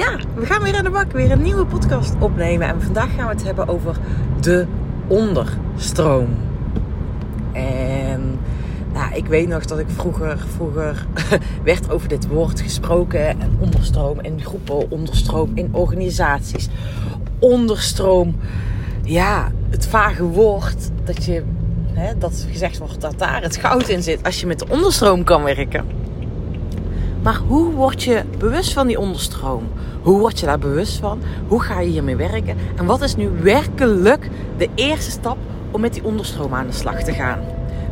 Ja, we gaan weer aan de bak, weer een nieuwe podcast opnemen. En vandaag gaan we het hebben over de onderstroom. En nou, ik weet nog dat ik vroeger, vroeger werd over dit woord gesproken. En onderstroom in groepen, onderstroom in organisaties. Onderstroom, ja, het vage woord dat je, hè, dat gezegd wordt dat daar het goud in zit als je met de onderstroom kan werken. Maar hoe word je bewust van die onderstroom? Hoe word je daar bewust van? Hoe ga je hiermee werken? En wat is nu werkelijk de eerste stap om met die onderstroom aan de slag te gaan?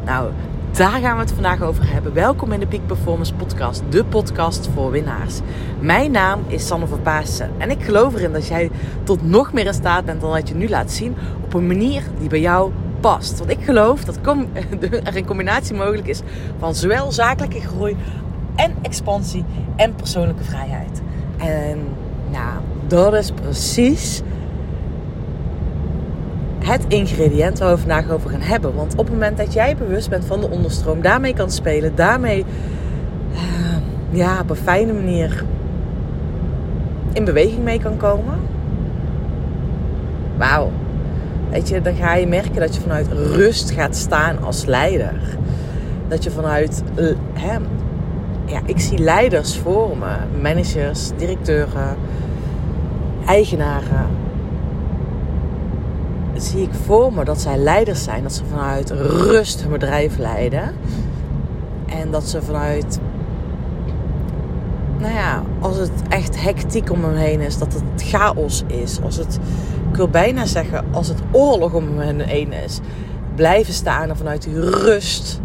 Nou, daar gaan we het vandaag over hebben. Welkom in de Peak Performance Podcast, de podcast voor winnaars. Mijn naam is Sanne Verpaassen en ik geloof erin dat jij tot nog meer in staat bent dan dat je nu laat zien op een manier die bij jou past. Want ik geloof dat er een combinatie mogelijk is van zowel zakelijke groei en expansie en persoonlijke vrijheid. En nou, dat is precies het ingrediënt waar we vandaag over gaan hebben. Want op het moment dat jij bewust bent van de onderstroom, daarmee kan spelen, daarmee uh, ja, op een fijne manier in beweging mee kan komen. Wauw. Weet je, dan ga je merken dat je vanuit rust gaat staan als leider. Dat je vanuit uh, hè, ja, ik zie leiders voor me. Managers, directeuren, eigenaren. Zie ik voor me dat zij leiders zijn. Dat ze vanuit rust hun bedrijf leiden. En dat ze vanuit... Nou ja, als het echt hectiek om hem heen is. Dat het chaos is. Als het, ik wil bijna zeggen, als het oorlog om hen heen is. Blijven staan en vanuit die rust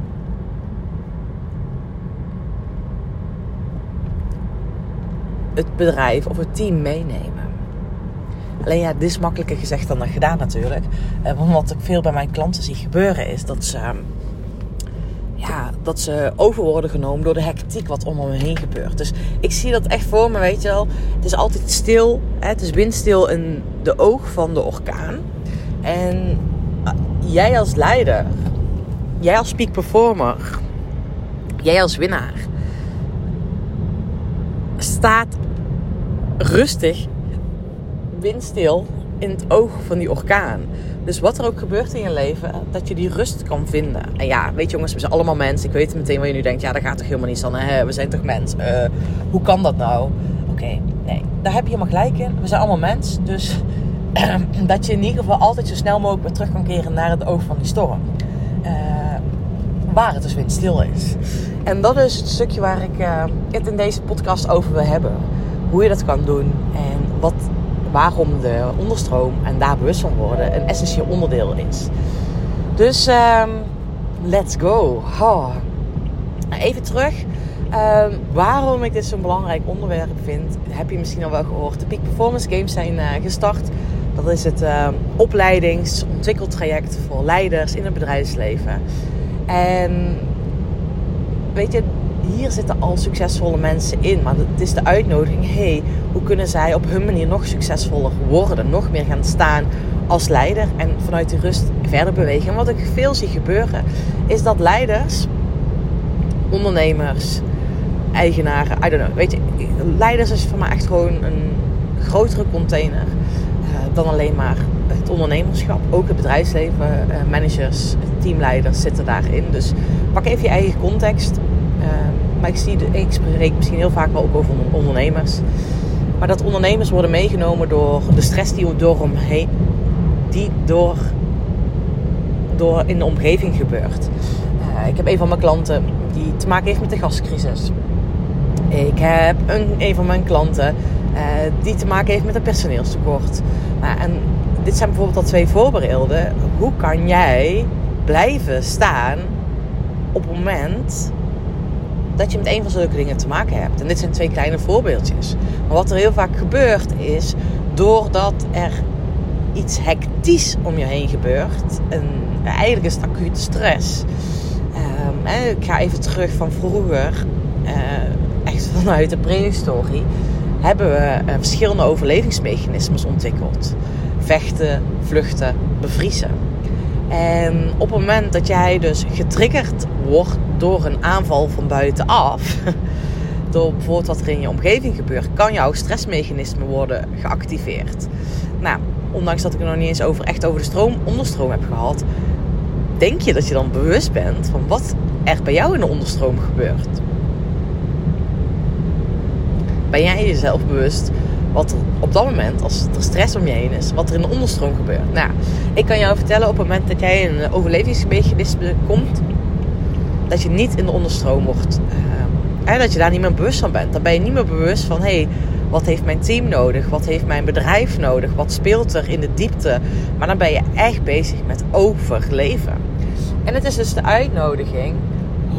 het bedrijf of het team meenemen. Alleen ja, dit is makkelijker gezegd dan gedaan natuurlijk. Eh, want wat ik veel bij mijn klanten zie gebeuren is dat ze, ja, dat ze over worden genomen door de hectiek wat om me heen gebeurt. Dus ik zie dat echt voor me, weet je wel. Het is altijd stil. Het is windstil in de oog van de orkaan. En eh, jij als leider, jij als peak performer, jij als winnaar staat rustig, windstil in het oog van die orkaan. Dus wat er ook gebeurt in je leven, dat je die rust kan vinden. En ja, weet je jongens, we zijn allemaal mensen. Ik weet meteen wat je nu denkt. Ja, dat gaat toch helemaal niet, Sanne? We zijn toch mens? Uh, hoe kan dat nou? Oké, nee, daar heb je helemaal gelijk in. We zijn allemaal mens. Dus dat je in ieder geval altijd zo snel mogelijk weer terug kan keren naar het oog van die storm. Uh, waar het dus windstil is. En dat is het stukje waar ik uh, het in deze podcast over wil hebben hoe je dat kan doen en wat, waarom de onderstroom en daar bewust van worden een essentieel onderdeel is. Dus um, let's go. Oh. Even terug. Um, waarom ik dit zo'n belangrijk onderwerp vind, heb je misschien al wel gehoord. De Peak Performance Games zijn uh, gestart. Dat is het uh, opleidings-ontwikkeltraject voor leiders in het bedrijfsleven. En weet je, hier zitten al succesvolle mensen in. Maar het is de uitnodiging, hey, hoe kunnen zij op hun manier nog succesvoller worden? Nog meer gaan staan als leider en vanuit die rust verder bewegen. En wat ik veel zie gebeuren, is dat leiders, ondernemers, eigenaren, I don't know, weet je, leiders is voor mij echt gewoon een grotere container uh, dan alleen maar het ondernemerschap. Ook het bedrijfsleven, uh, managers, teamleiders zitten daarin. Dus pak even je eigen context. Maar ik, zie ik spreek misschien heel vaak wel ook over ondernemers. Maar dat ondernemers worden meegenomen door de stress die door omheen, die door, door in de omgeving gebeurt. Uh, ik heb een van mijn klanten die te maken heeft met de gascrisis. Ik heb een, een van mijn klanten uh, die te maken heeft met een personeelstekort. Nou, en dit zijn bijvoorbeeld al twee voorbeelden. Hoe kan jij blijven staan op het moment dat je met een van zulke dingen te maken hebt. En dit zijn twee kleine voorbeeldjes. Maar wat er heel vaak gebeurt is, doordat er iets hectisch om je heen gebeurt, een, eigenlijk is het acute stress. Um, ik ga even terug van vroeger, uh, echt vanuit de prehistorie, hebben we uh, verschillende overlevingsmechanismes ontwikkeld. Vechten, vluchten, bevriezen. En op het moment dat jij dus getriggerd wordt door een aanval van buitenaf, door bijvoorbeeld wat er in je omgeving gebeurt, kan jouw stressmechanisme worden geactiveerd. Nou, ondanks dat ik er nog niet eens over, echt over de stroom, onderstroom heb gehad, denk je dat je dan bewust bent van wat er bij jou in de onderstroom gebeurt. Ben jij jezelf bewust wat er op dat moment, als er stress om je heen is, wat er in de onderstroom gebeurt? Nou, ik kan jou vertellen op het moment dat jij in een overlevingsmechanisme komt, dat je niet in de onderstroom wordt. Uh, dat je daar niet meer bewust van bent. Dan ben je niet meer bewust van, hé, hey, wat heeft mijn team nodig? Wat heeft mijn bedrijf nodig? Wat speelt er in de diepte? Maar dan ben je echt bezig met overleven. En het is dus de uitnodiging.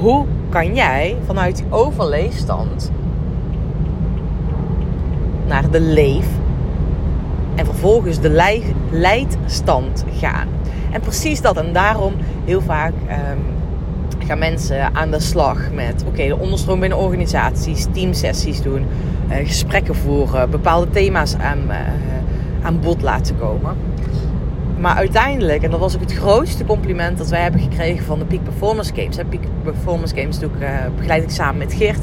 Hoe kan jij vanuit die overleefstand naar de leef en vervolgens de leidstand gaan? En precies dat. En daarom heel vaak um, gaan mensen aan de slag met oké, de onderstroom binnen organisaties, teamsessies doen, uh, gesprekken voeren, bepaalde thema's aan, uh, aan bod laten komen. Maar uiteindelijk, en dat was ook het grootste compliment dat wij hebben gekregen van de Peak Performance Games. Peak Performance Games doe ik, uh, begeleid ik samen met Geert,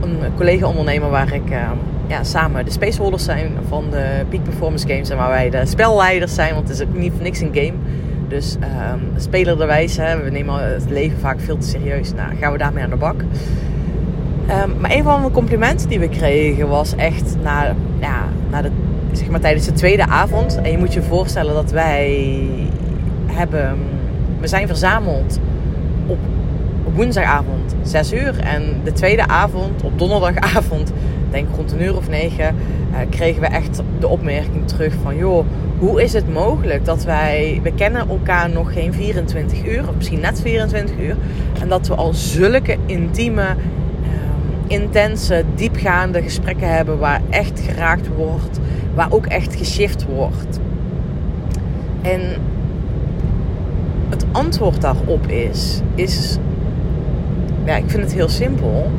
een collega-ondernemer waar ik ja, samen de spaceholders zijn van de Peak Performance Games en waar wij de spelleiders zijn, want het is ook niet voor niks een game. Dus um, spelerderwijs, hè, we nemen het leven vaak veel te serieus. Nou, gaan we daarmee aan de bak. Um, maar een van de complimenten die we kregen was echt na, ja, na de, zeg maar, tijdens de tweede avond. En je moet je voorstellen dat wij hebben, we zijn verzameld op, op woensdagavond 6 uur. En de tweede avond, op donderdagavond, denk rond een uur of negen, uh, kregen we echt de opmerking terug van joh hoe is het mogelijk dat wij, we kennen elkaar nog geen 24 uur, of misschien net 24 uur, en dat we al zulke intieme, uh, intense, diepgaande gesprekken hebben waar echt geraakt wordt, waar ook echt geshift wordt. En het antwoord daarop is, is, ja, ik vind het heel simpel.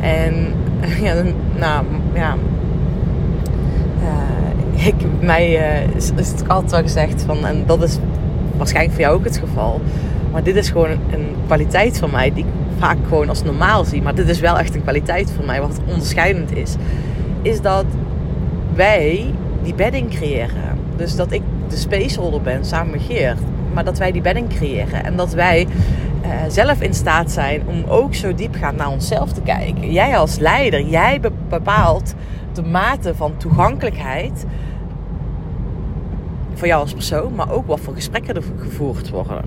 En ja, nou, ja, ik, mij uh, is, het altijd wel gezegd van, en dat is waarschijnlijk voor jou ook het geval. Maar dit is gewoon een, kwaliteit van mij die ik vaak gewoon als normaal zie. Maar dit is wel echt een kwaliteit van mij, wat onderscheidend is. Is dat wij die bedding creëren. Dus dat ik de spaceholder ben samen met. Maar dat wij die bedding creëren. En dat wij uh, zelf in staat zijn om ook zo diep gaan naar onszelf te kijken. Jij als leider, jij bepaalt de mate van toegankelijkheid voor jou als persoon, maar ook wat voor gesprekken er gevoerd worden.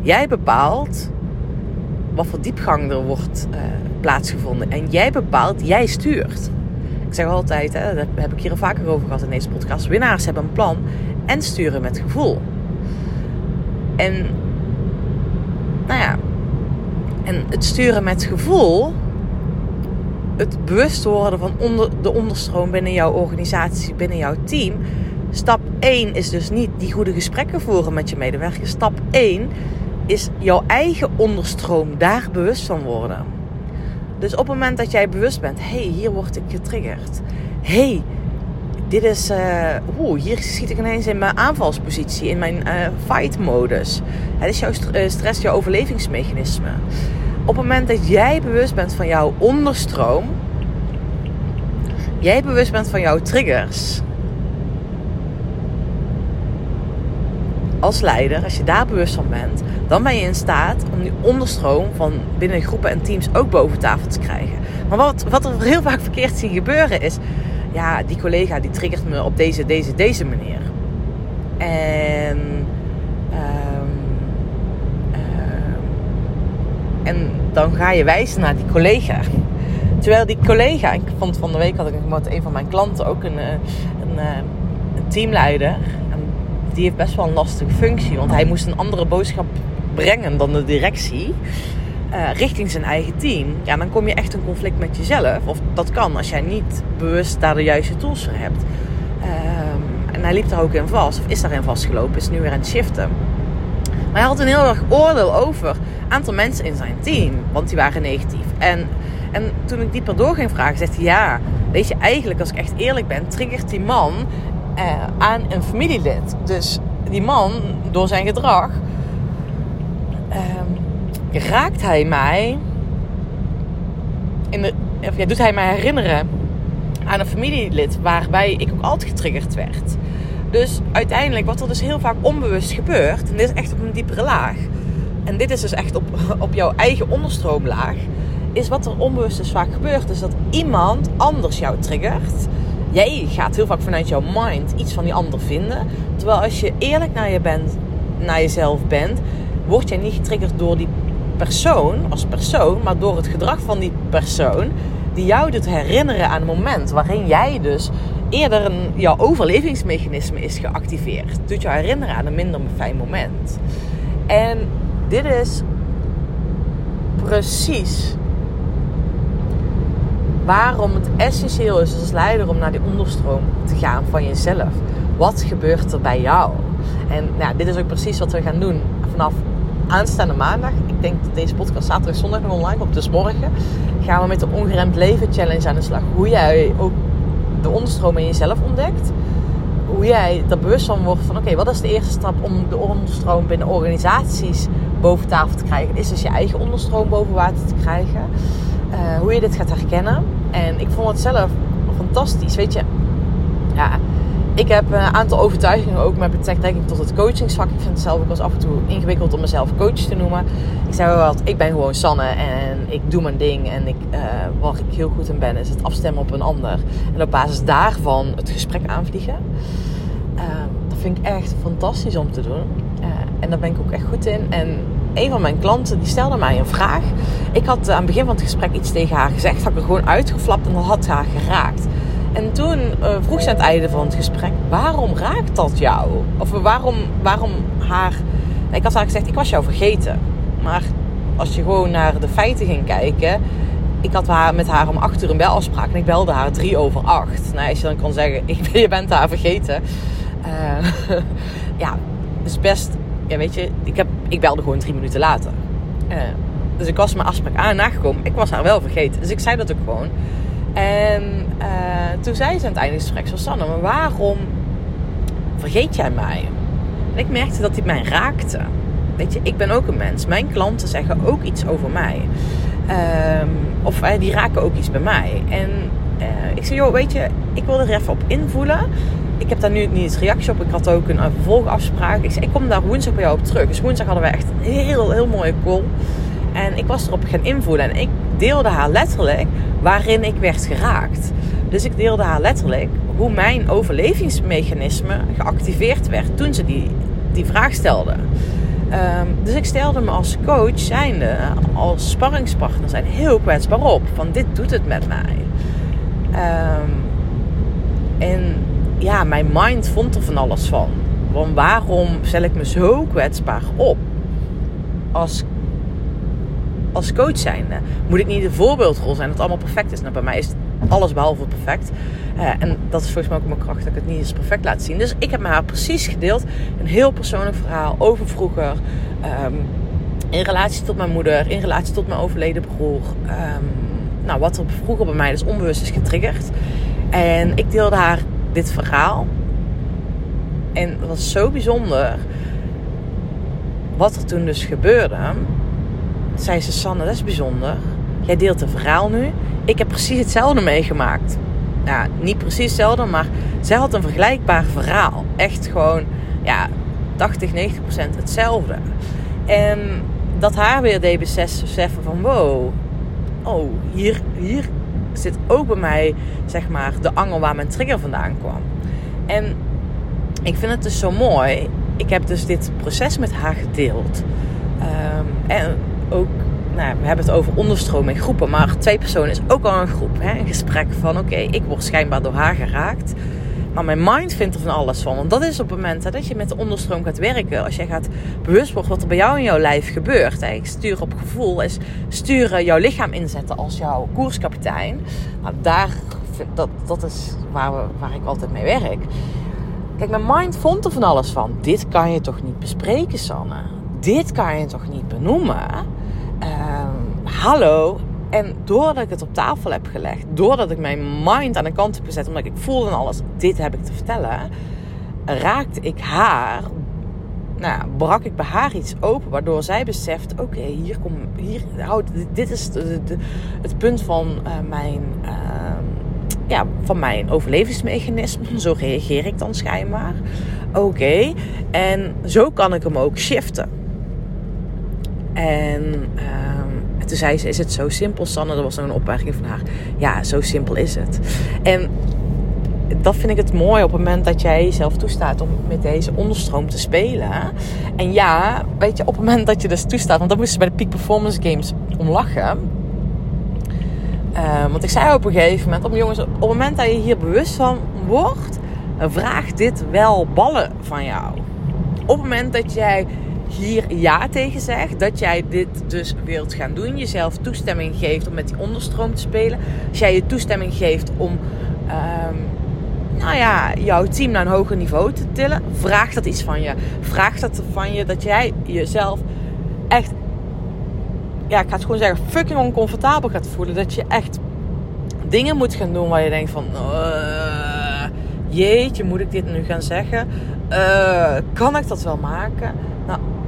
Jij bepaalt wat voor diepgang er wordt uh, plaatsgevonden. En jij bepaalt, jij stuurt. Ik zeg altijd, hè, daar heb ik hier al vaker over gehad in deze podcast. Winnaars hebben een plan en sturen met gevoel. En, nou ja, en het sturen met gevoel, het bewust worden van onder, de onderstroom binnen jouw organisatie, binnen jouw team, Stap 1 is dus niet die goede gesprekken voeren met je medewerkers. Stap 1 is jouw eigen onderstroom daar bewust van worden. Dus op het moment dat jij bewust bent, hé, hey, hier word ik getriggerd. Hé, hey, dit is, uh, oeh, hier schiet ik ineens in mijn aanvalspositie, in mijn uh, fight-modus. Het is jouw eh, stress, jouw overlevingsmechanisme. Op het moment dat jij bewust bent van jouw onderstroom, jij bewust bent van jouw triggers, als leider, als je daar bewust van bent, dan ben je in staat om die onderstroom van binnen groepen en teams ook boven tafel te krijgen. Maar wat, wat er heel vaak verkeerd zien gebeuren is, ja, die collega die triggert me op deze, deze, deze manier. En, um, en dan ga je wijzen naar die collega. Terwijl die collega, ik vond van de week had ik met een van mijn klanten ook een, eh, een, eh, een teamleider die heeft best wel een lastige functie. Want hij moest een andere boodschap brengen dan de directie. Uh, richting zijn eigen team. Ja, dan kom je echt in conflict met jezelf. Of dat kan als jij niet bewust daar de juiste tools voor hebt. Um, en hij liep daar ook in vast. Of is daarin vastgelopen. Is nu weer aan het shiften. Maar hij had een heel erg oordeel over een aantal mensen in zijn team. Want die waren negatief. En, en toen ik dieper door ging vragen, zei hij... Ja, weet je, eigenlijk als ik echt eerlijk ben... triggert die man uh, aan een familielid. Dus die man, door zijn gedrag, uh, raakt hij mij in de, of, doet hij mij herinneren aan een familielid waarbij ik ook altijd getriggerd werd. Dus uiteindelijk, wat er dus heel vaak onbewust gebeurt, en dit is echt op een diepere laag, en dit is dus echt op, op jouw eigen onderstroomlaag, is wat er onbewust dus vaak gebeurt, is dat iemand anders jou triggert. Jij gaat heel vaak vanuit jouw mind iets van die ander vinden. Terwijl als je eerlijk naar, je bent, naar jezelf bent, word jij niet getriggerd door die persoon als persoon, maar door het gedrag van die persoon die jou doet herinneren aan een moment waarin jij dus eerder een, jouw overlevingsmechanisme is geactiveerd. Doet jou herinneren aan een minder fijn moment. En dit is precies waarom het essentieel is als leider om naar die onderstroom te gaan van jezelf. Wat gebeurt er bij jou? En nou, dit is ook precies wat we gaan doen vanaf aanstaande maandag. Ik denk dat deze podcast zaterdag zondag nog online komt. Dus morgen gaan we met de Ongeremd Leven Challenge aan de slag. Hoe jij ook de onderstroom in jezelf ontdekt. Hoe jij er bewust van wordt van oké, wat is de eerste stap om de onderstroom binnen organisaties boven tafel te krijgen? Is dus je eigen onderstroom boven water te krijgen. Uh, hoe je dit gaat herkennen. En ik vond het zelf fantastisch. Weet je, ja, ik heb een aantal overtuigingen ook met betrekking tot het coachingsvak. Ik vind het zelf ook wel af en toe ingewikkeld om mezelf coach te noemen. Ik zei wel wat, ik ben gewoon Sanne en ik doe mijn ding. En ik, uh, waar ik heel goed in ben is het afstemmen op een ander. En op basis daarvan het gesprek aanvliegen. Uh, dat vind ik echt fantastisch om te doen. Uh, en daar ben ik ook echt goed in. En een van mijn klanten die stelde mij een vraag. Ik had aan het begin van het gesprek iets tegen haar gezegd. Had ik er gewoon uitgeflapt en dat had haar geraakt. En toen uh, vroeg ze aan het einde van het gesprek: waarom raakt dat jou? Of waarom, waarom haar. Ik had haar gezegd: ik was jou vergeten. Maar als je gewoon naar de feiten ging kijken. Ik had met haar om acht uur een belafspraak en ik belde haar drie over acht. Nou, als je dan kan zeggen: ik, je bent haar vergeten. Uh, ja, is best. Ja, weet je, ik, heb, ik belde gewoon drie minuten later. Uh, dus ik was mijn afspraak aan nagekomen. Ik was haar wel vergeten. Dus ik zei dat ook gewoon. En uh, toen zei ze aan het einde van Sanne, maar waarom vergeet jij mij? En ik merkte dat hij mij raakte. Weet je, ik ben ook een mens. Mijn klanten zeggen ook iets over mij. Um, of uh, die raken ook iets bij mij. En uh, ik zei: Joh, weet je, ik wil er even op invoelen. Ik heb daar nu niet eens reactie op. Ik had ook een vervolgafspraak. Ik zei: Ik kom daar woensdag bij jou op terug. Dus woensdag hadden we echt een heel, heel mooie call. En ik was erop gaan invoelen. En ik deelde haar letterlijk waarin ik werd geraakt. Dus ik deelde haar letterlijk hoe mijn overlevingsmechanisme geactiveerd werd toen ze die, die vraag stelde. Um, dus ik stelde me als coach zijnde, als sparringspartner zijn, heel kwetsbaar op. Van dit doet het met mij. Um, en ja, mijn mind vond er van alles van. Want waarom stel ik me zo kwetsbaar op als als coach zijnde. Moet ik niet de voorbeeldrol zijn dat allemaal perfect is? Nou, bij mij is alles behalve perfect. Uh, en dat is volgens mij ook mijn kracht dat ik het niet eens perfect laat zien. Dus ik heb met haar precies gedeeld. Een heel persoonlijk verhaal over vroeger. Um, in relatie tot mijn moeder. In relatie tot mijn overleden broer. Um, nou, wat er vroeger bij mij dus onbewust is getriggerd. En ik deelde haar dit verhaal. En het was zo bijzonder. Wat er toen dus gebeurde zei ze, Sanne, dat is bijzonder. Jij deelt een verhaal nu. Ik heb precies hetzelfde meegemaakt. Ja, niet precies hetzelfde, maar zij had een vergelijkbaar verhaal. Echt gewoon, ja, 80, 90 procent hetzelfde. En dat haar weer deed beseffen van, wow, oh, hier, hier zit ook bij mij, zeg maar, de angel waar mijn trigger vandaan kwam. En ik vind het dus zo mooi. Ik heb dus dit proces met haar gedeeld. Um, en ook, nou, we hebben het over onderstroom in groepen, maar twee personen is ook al een groep. Hè? Een gesprek van, oké, ik word schijnbaar door haar geraakt. Maar mijn mind vindt er van alles van. Want dat is op het moment dat je met de onderstroom gaat werken. Als je gaat bewust worden wat er bij jou in jouw lijf gebeurt. Hè. Sturen op gevoel is sturen jouw lichaam inzetten als jouw koerskapitein. Nou, daar, dat, dat is waar, waar ik altijd mee werk. Kijk, mijn mind vond er van alles van. Dit kan je toch niet bespreken, Sanne? Dit kan je toch niet benoemen? Hallo. En doordat ik het op tafel heb gelegd, doordat ik mijn mind aan de kant heb gezet, omdat ik voelde en alles, dit heb ik te vertellen, raakte ik haar nou brak ik bij haar iets open, waardoor zij beseft: oké, hier kom, hier, houd, dit is het punt van uh, mijn, uh, ja, van mijn overlevingsmechanisme. Zo reageer ik dan schijnbaar. Oké, en zo kan ik hem ook shiften. En uh, toen zei ze: Is het zo simpel, Sanne? Dat was een opmerking van haar. Ja, zo simpel is het. En dat vind ik het mooi op het moment dat jij jezelf toestaat om met deze onderstroom te spelen. En ja, weet je, op het moment dat je dus toestaat, want dat moesten ze bij de Peak Performance Games om lachen. Uh, want ik zei op een gegeven moment, op, jongens, op het moment dat je hier bewust van wordt, vraagt dit wel ballen van jou. Op het moment dat jij hier ja tegen zegt, dat jij dit dus wilt gaan doen, jezelf toestemming geeft om met die onderstroom te spelen, als jij je toestemming geeft om um, nou ja, jouw team naar een hoger niveau te tillen, vraagt dat iets van je. Vraagt dat van je dat jij jezelf echt, ja, ik ga het gewoon zeggen, fucking oncomfortabel gaat voelen. Dat je echt dingen moet gaan doen waar je denkt van, uh, jeetje, moet ik dit nu gaan zeggen? Uh, kan ik dat wel maken?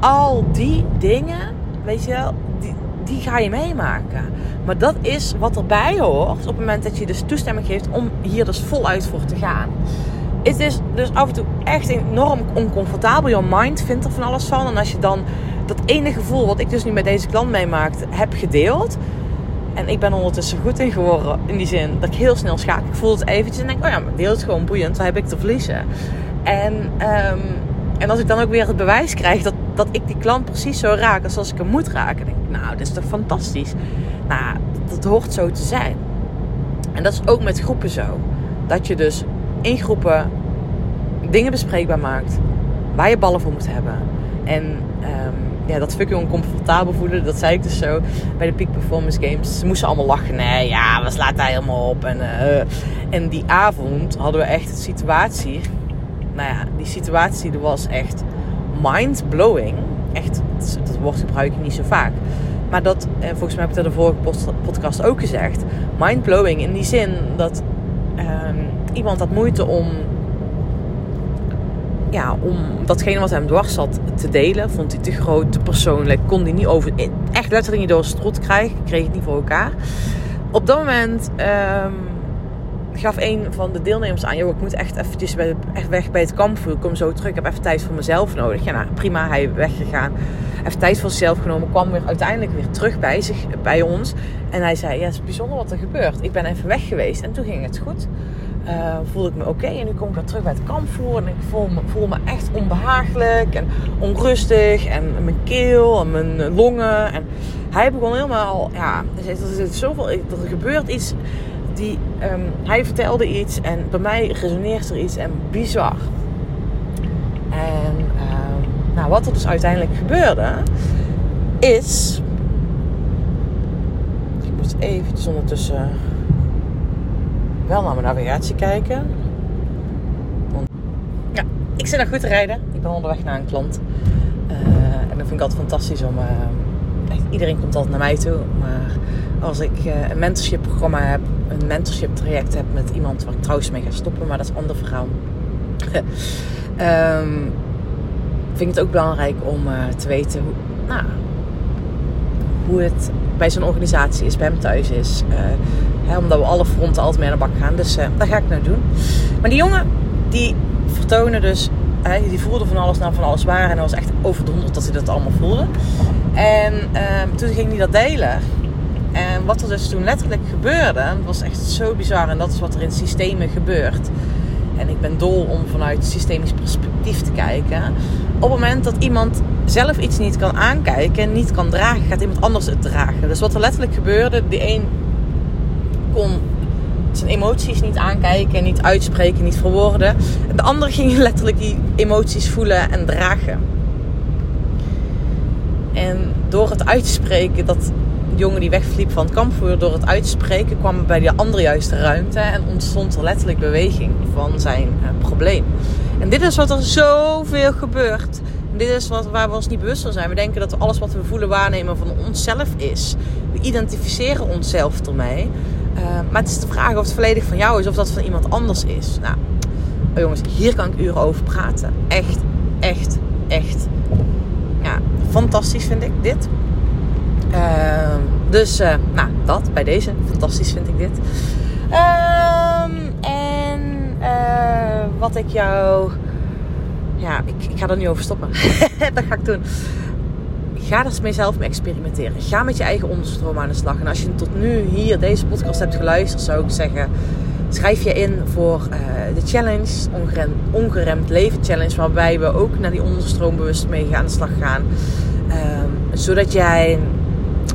Al die dingen, weet je wel, die, die ga je meemaken. Maar dat is wat erbij hoort op het moment dat je dus toestemming geeft om hier dus voluit voor te gaan. Het is dus af en toe echt enorm oncomfortabel. Je mind vindt er van alles van. En als je dan dat ene gevoel wat ik dus nu met deze klant meemaakte heb gedeeld. En ik ben ondertussen goed in geworden. In die zin dat ik heel snel schakel. Ik voel het eventjes en denk, oh ja, maar deel het gewoon boeiend. Wat heb ik te verliezen? En, um, en als ik dan ook weer het bewijs krijg dat, dat ik die klant precies zo raak als ik hem moet raken. denk ik, nou, dit is toch fantastisch. Nou, dat hoort zo te zijn. En dat is ook met groepen zo. Dat je dus in groepen dingen bespreekbaar maakt. Waar je ballen voor moet hebben. En um, ja, dat fucking oncomfortabel voelen. Dat zei ik dus zo bij de Peak Performance Games. Ze moesten allemaal lachen. Nee, ja, we slaat daar helemaal op. En, uh, en die avond hadden we echt een situatie. Nou ja, die situatie was echt mind-blowing. Echt, dat woord gebruik ik niet zo vaak. Maar dat, en volgens mij heb ik dat de vorige podcast ook gezegd, mindblowing in die zin dat um, iemand had moeite om, ja, om datgene wat hem dwars zat te delen. Vond hij te groot, te persoonlijk, kon hij niet over, echt letterlijk niet door strot krijgen, kreeg het niet voor elkaar. Op dat moment um, gaf een van de deelnemers aan, joh, ik moet echt eventjes echt weg bij het kampvuur, ik kom zo terug, ik heb even tijd voor mezelf nodig. Ja, nou prima, hij weggegaan heeft tijd voor zichzelf genomen, kwam weer uiteindelijk weer terug bij, zich, bij ons. En hij zei, ja, het is bijzonder wat er gebeurt. Ik ben even weg geweest en toen ging het goed. Uh, voelde ik me oké en nu kom ik weer terug bij het kampvoer en ik voel me, voel me echt onbehagelijk en onrustig en mijn keel en mijn longen. En hij begon helemaal, ja, er zit zoveel, er gebeurt iets. Die, um, hij vertelde iets en bij mij resoneert er iets en bizar. En nou, wat er dus uiteindelijk gebeurde, is. Ik moet eventjes ondertussen wel naar mijn navigatie kijken. Want, ja, ik zit nog goed te rijden. Ik ben onderweg naar een klant. Uh, en dat vind ik altijd fantastisch om. Uh, iedereen komt altijd naar mij toe. Maar als ik uh, een mentorship programma heb, een mentorship traject heb met iemand waar ik trouwens mee ga stoppen, maar dat is een ander verhaal. um, vind ik het ook belangrijk om uh, te weten hoe, nou, hoe het bij zo'n organisatie is, bij hem thuis is. Uh, hè, omdat we alle fronten altijd mee aan de bak gaan. Dus uh, dat ga ik nou doen. Maar die jongen, die vertonen dus, die voelde van alles naar van alles waar. En hij was echt overdonderd dat hij dat allemaal voelde. En ehm, toen ging hij dat delen. En wat er dus toen letterlijk gebeurde, was echt zo bizar. En dat is wat er in systemen gebeurt. En ik ben dol om vanuit systemisch perspectief te kijken. Op het moment dat iemand zelf iets niet kan aankijken en niet kan dragen, gaat iemand anders het dragen. Dus wat er letterlijk gebeurde, de een kon zijn emoties niet aankijken, niet uitspreken, niet verwoorden. En de ander ging letterlijk die emoties voelen en dragen. En door het uit te spreken dat jongen die wegvliep van het kampvuur, door het uitspreken kwam bij die andere juiste ruimte en ontstond er letterlijk beweging van zijn uh, probleem. En dit is wat er zoveel gebeurt. Dit is wat, waar we ons niet bewust van zijn. We denken dat alles wat we voelen, waarnemen van onszelf is. We identificeren onszelf ermee. Uh, maar het is de vraag of het volledig van jou is of dat van iemand anders is. Nou, oh jongens, hier kan ik uren over praten. Echt, echt echt ja, fantastisch vind ik dit. Ehm, dus uh, nou, dat bij deze. Fantastisch vind ik dit. Ehm, en uh, wat ik jou. Ja, ik, ik ga er niet over stoppen. dat ga ik doen. Ga er mee zelf mee experimenteren. Ga met je eigen onderstroom aan de slag. En als je tot nu hier deze podcast hebt geluisterd, zou ik zeggen schrijf je in voor uh, de challenge, ongeremd, leven challenge, waarbij we ook naar die onderstroom bewust mee aan de slag gaan. Um, zodat jij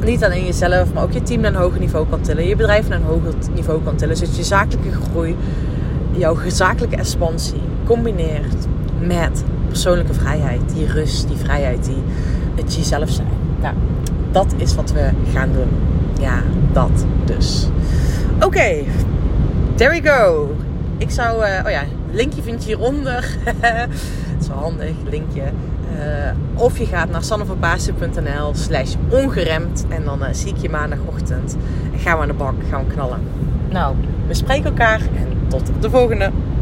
niet alleen jezelf, maar ook je team naar een hoger niveau kan tillen, je bedrijf naar een hoger niveau kan tillen, zodat je zakelijke groei, jouw zakelijke expansie combineert met persoonlijke vrijheid, die rust, die vrijheid, die het jezelf zijn. Nou, dat is wat we gaan doen. Ja, dat dus. Oké, There we go. Ik zou, uh, oh ja, linkje vind je hieronder. dat is wel handig, linkje. Uh, of je gaat naar sanneverbaasje.nl slash ongeremd. En dan uh, zie ik je maandagochtend. En gaan we aan de bak, gaan we knallen. Nou, we spreken elkaar en tot de volgende.